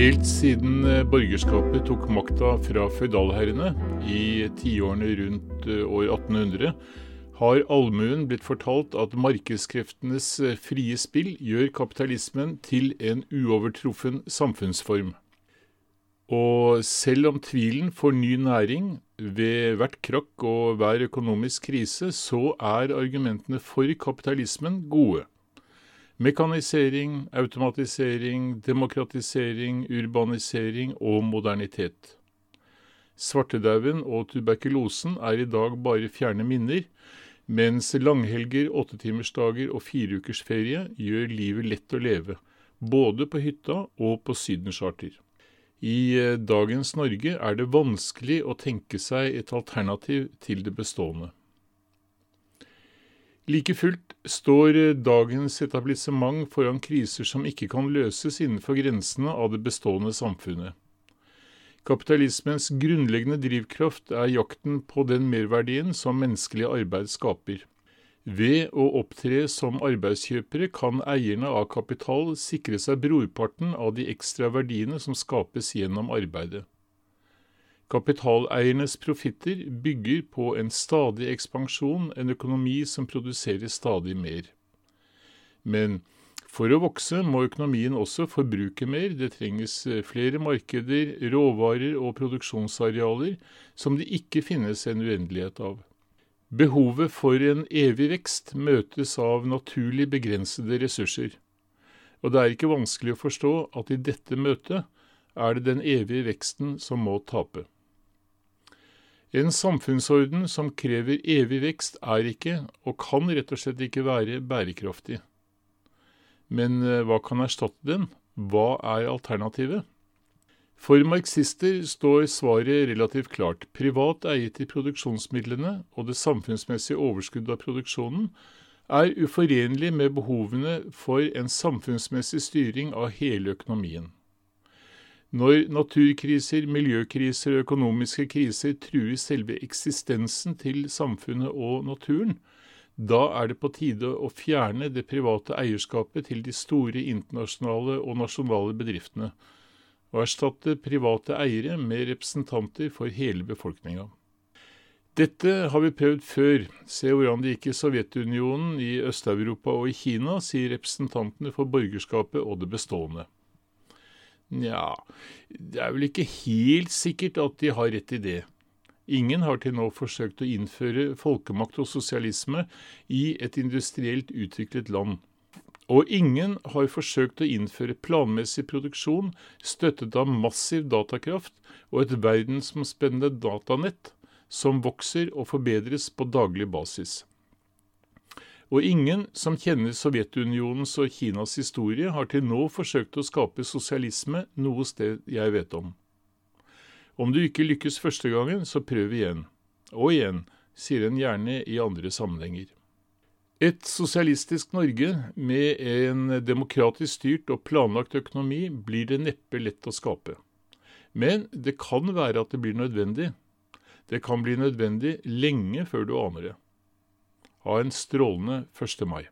Helt siden eh, borgerskapet tok makta fra føydalherrene i tiårene rundt eh, år 1800, har allmuen blitt fortalt at markedskreftenes eh, frie spill gjør kapitalismen til en uovertruffen samfunnsform. Og selv om tvilen får ny næring ved hvert krakk og hver økonomisk krise, så er argumentene for kapitalismen gode. Mekanisering, automatisering, demokratisering, urbanisering og modernitet. Svartedauden og tuberkulosen er i dag bare fjerne minner, mens langhelger, åttetimersdager og fireukersferie gjør livet lett å leve, både på hytta og på sydencharter. I eh, dagens Norge er det vanskelig å tenke seg et alternativ til det bestående. Like fullt står dagens etablissement foran kriser som ikke kan løses innenfor grensene av det bestående samfunnet. Kapitalismens grunnleggende drivkraft er jakten på den merverdien som menneskelig arbeid skaper. Ved å opptre som arbeidskjøpere kan eierne av kapital sikre seg brorparten av de ekstra verdiene som skapes gjennom arbeidet. Kapitaleiernes profitter bygger på en stadig ekspansjon, en økonomi som produserer stadig mer. Men for å vokse må økonomien også forbruke mer, det trenges eh, flere markeder, råvarer og produksjonsarealer som det ikke finnes en uendelighet av. Behovet for en evig vekst møtes av naturlig begrensede ressurser. Og det er ikke vanskelig å forstå at i dette møtet er det den evige veksten som må tape. En samfunnsorden som krever evig vekst, er ikke, og kan rett og slett ikke være, bærekraftig. Men eh, hva kan erstatte den? Hva er alternativet? For marxister står svaret relativt klart. Privat eie til produksjonsmidlene og det samfunnsmessige overskuddet av produksjonen er uforenlig med behovene for en samfunnsmessig styring av hele økonomien. Når naturkriser, miljøkriser og økonomiske kriser truer selve eksistensen til samfunnet og naturen, da er det på tide å fjerne det private eierskapet til de store internasjonale og nasjonale bedriftene, og erstatte private eiere med representanter for hele befolkninga. Dette har vi prøvd før. Se hvordan det gikk i Sovjetunionen, i Øst-Europa og i Kina, sier representantene for borgerskapet og det bestående. Nja, det er vel ikke helt sikkert at de har rett i det. Ingen har til nå forsøkt å innføre folkemakt og sosialisme i et industrielt utviklet land. Og ingen har forsøkt å innføre planmessig produksjon støttet av massiv datakraft og et verdensomspennende datanett som vokser og forbedres på daglig basis. Og ingen som kjenner Sovjetunionens og Kinas historie, har til nå forsøkt å skape sosialisme noe sted jeg vet om. Om du ikke lykkes første gangen, så prøv igjen. Og igjen, sier en gjerne i andre sammenhenger. Et sosialistisk Norge med en demokratisk styrt og planlagt økonomi blir det neppe lett å skape. Men det kan være at det blir nødvendig. Det kan bli nødvendig lenge før du aner det. Ha en strålende 1. mai.